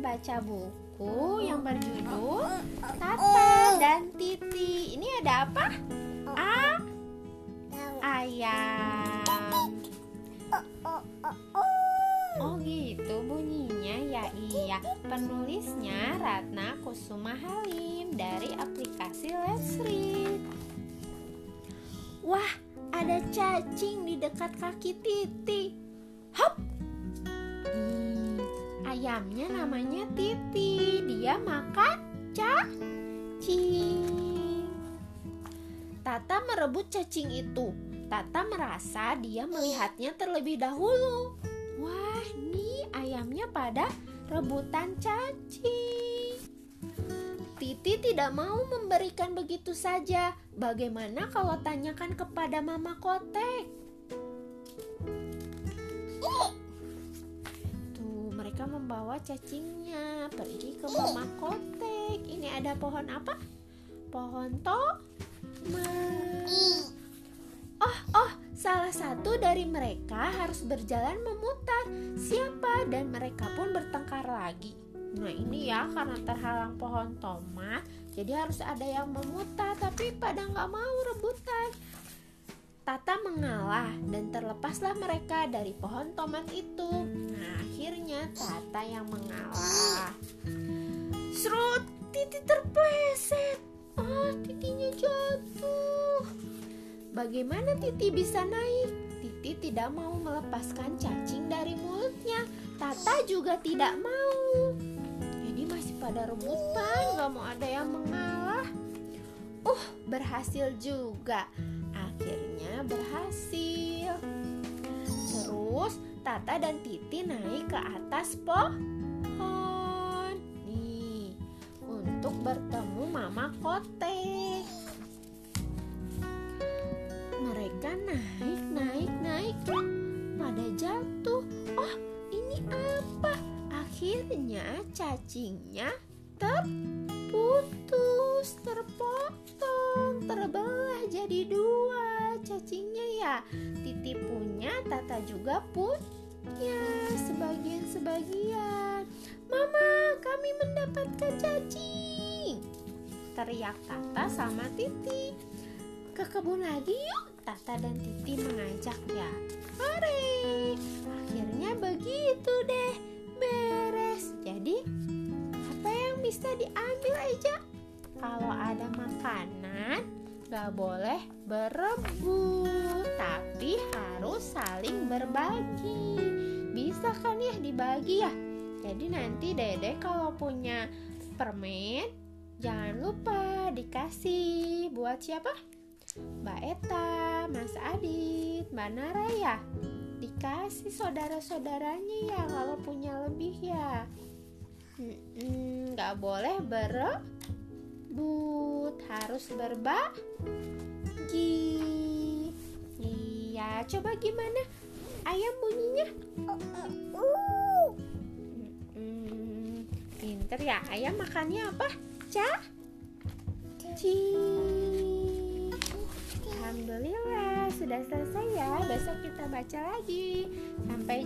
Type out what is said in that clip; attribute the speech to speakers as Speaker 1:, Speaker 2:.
Speaker 1: membaca buku yang berjudul Tata dan Titi. Ini ada apa? A. Ayam. Oh gitu bunyinya ya iya. Penulisnya Ratna Kusuma Halim dari aplikasi Let's Read. Wah, ada cacing di dekat kaki Titi. Hop! Ayamnya namanya Titi. Dia makan cacing. Tata merebut cacing itu. Tata merasa dia melihatnya terlebih dahulu. Wah, nih ayamnya pada rebutan cacing. Titi tidak mau memberikan begitu saja. Bagaimana kalau tanyakan kepada Mama Kotek? Mereka membawa cacingnya pergi ke Mama Kotek. Ini ada pohon apa? Pohon tomat. Oh, oh, salah satu dari mereka harus berjalan memutar. Siapa? Dan mereka pun bertengkar lagi. Nah ini ya karena terhalang pohon tomat Jadi harus ada yang memutar Tapi pada nggak mau rebutan Tata mengalah dan terlepaslah mereka dari pohon tomat itu Nah yang mengalah. Serut Titi terpleset. Oh titinya jatuh. Bagaimana Titi bisa naik? Titi tidak mau melepaskan cacing dari mulutnya. Tata juga tidak mau. Jadi masih pada rebutan Gak mau ada yang mengalah. Uh berhasil juga. Akhirnya berhasil. Terus Tata dan Titi naik ke atas pohon Nih Untuk bertemu Mama Kotek mereka naik, naik, naik pada jatuh. Oh, ini apa? Akhirnya cacingnya terputus, terpotong, terbelah jadi dua cacingnya ya. Titi punya, Tata juga punya sebagian-sebagian. Mama, kami mendapatkan cacing. Teriak Tata sama Titi. Ke kebun lagi yuk. Tata dan Titi mengajak ya Hore. Akhirnya begitu deh. Beres. Jadi apa yang bisa diambil aja? Kalau ada makanan Gak boleh berebut Tapi harus saling berbagi. Bisa kan ya dibagi ya? Jadi nanti dede kalau punya permen Jangan lupa dikasih buat siapa? Mbak Eta, Mas Adit, Mbak Nara ya Dikasih saudara-saudaranya ya kalau punya lebih ya. Nggak boleh berebut Harus berbagi Iya, coba gimana ayam bunyinya? Hmm, pinter ya, ayam makannya apa? Ca? Cing Alhamdulillah sudah selesai ya Besok kita baca lagi Sampai